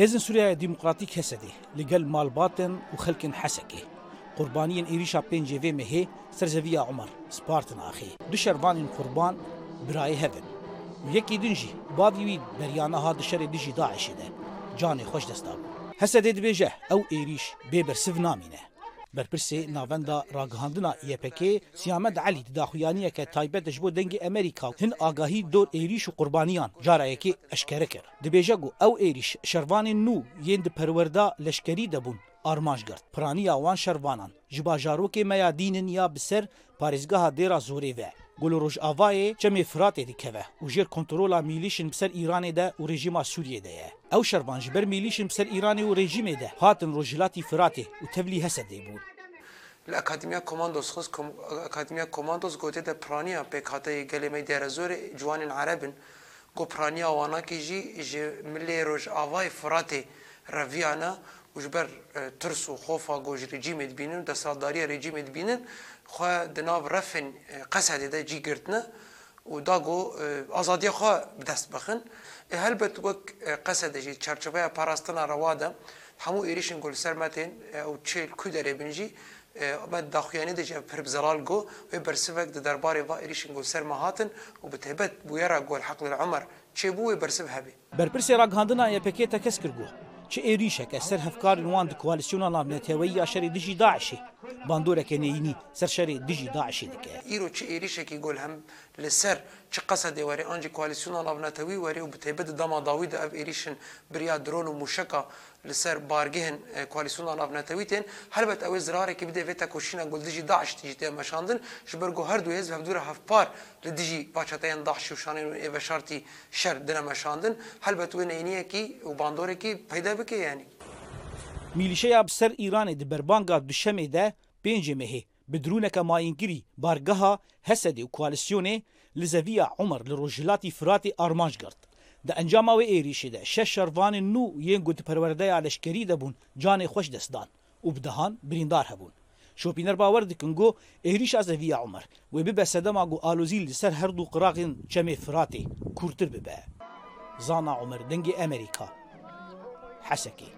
هێزن سووریا دیموکراتی کەسەدی لەگەل مالباتن و خەلکن حەسەکێ قوربانیین ئێریشا پێنجێوێ مەهێ سەرزەویە عمر سپارتن ئاخێ دو شەروانین قوربان برایە هەبن یەکی دنجی باویوی بەریانە هاد شەرێ دژی داعشێدە جانێ خۆش دەستا بوو هەسە دێ دبێژە ئەو ئێریش بێبەرسف نامینە برپرسي ناوندا راګهاندنا یپکې سیامد علي د خویانیه کې تایبت جبو دنګ امریکا هن آگاهی دور ایریش قربانیان جاره کې اشکره کړ د بیژګو او ایریش شروان نو یند پروردا لشکري دبون آرمانج گرت پرانی آوان شروانان جبا جاروک میادینن یا بسر پارزگاه دیرا زوری و Golo Rojavayê çemê Firatê dikeve û jêr kontrola mîlîşin ser Îranê de û rejima Sûriyê de ye. Ew şervan ji ber mîlîşin ser Îranê û rejimê de hatin rojilatî Firatê û tevlî Hesedê bûn. اکادمیا کماندوس خص اکادمیا کماندوس گوته د پرانیا په کاته ګلې مې د رزور جوان عربن کو پرانیا وانا کی جی ملي روج اوای فراته رویانا وجبر ترس و خوفا گوج رژیم بینن د سالداری رژیم بینن خو د ناو رفن قصد ده جی گرتنه و دا گو آزادی خو بدست بخن هلبت وک قصد جی چرچوبه پاراستنا رواده همو ایریشن گل سرمتین او چیل کودره بنجی ما داخویانی دیجا پر بزرال گو و برسفک در درباره و ایریشن گل سر مهاتن و به تهبت بویرا گل حقل العمر چه بوی برسف هبی برپرسی راگهاندنا یا پکی تکس کرگو چ عێریشەکە سەر هەفکارن وان کوالیسیۆنا لاامنێتەوەی یا شەری دژی داعشی باندۆرەکە نینی سەر شەری دژی داعشی دکە ئیر و چ عێریشێکی گۆل هەم لەسەر چه قصد وری آنجی کوالیسیون ناونتوی وری و بتیبد دما داوی د اف ایریشن بریا درون و موشکا لسر بارگهن کوالیسیون ناونتوی تن هلبت اوی زراره کی بده وتا کوشینا گلدجی داعش تیجته مشاندن شبرگو هر دو حزب هفدور هفپار لدجی باچاتین داعش و شانین و شرطی شر دنا مشاندن هلبت وین اینیه کی و باندوره کی پیدا بکه یعنی میلیشه ابسر ایران د بربانګه دوشمه ده پنځمه bi dirûneka mayîngirî bargeha Hesedê û koalîsyonê li zeviya Umer li rojhilatî Firatê armanj girt. Di encama wê êrişê de şeş şervanên nû yên gotperwerdeya leşkerî de bûn canê xweş destdan û bi dehan birîndar hebûn. Şopîner bawer dikin got êrişa zeviya Umer wê bibe sedema got alozî li ser her du qiraqên çemê Firatê kurtir bibe. Zana Umer dengê Emerîka. Hesekê.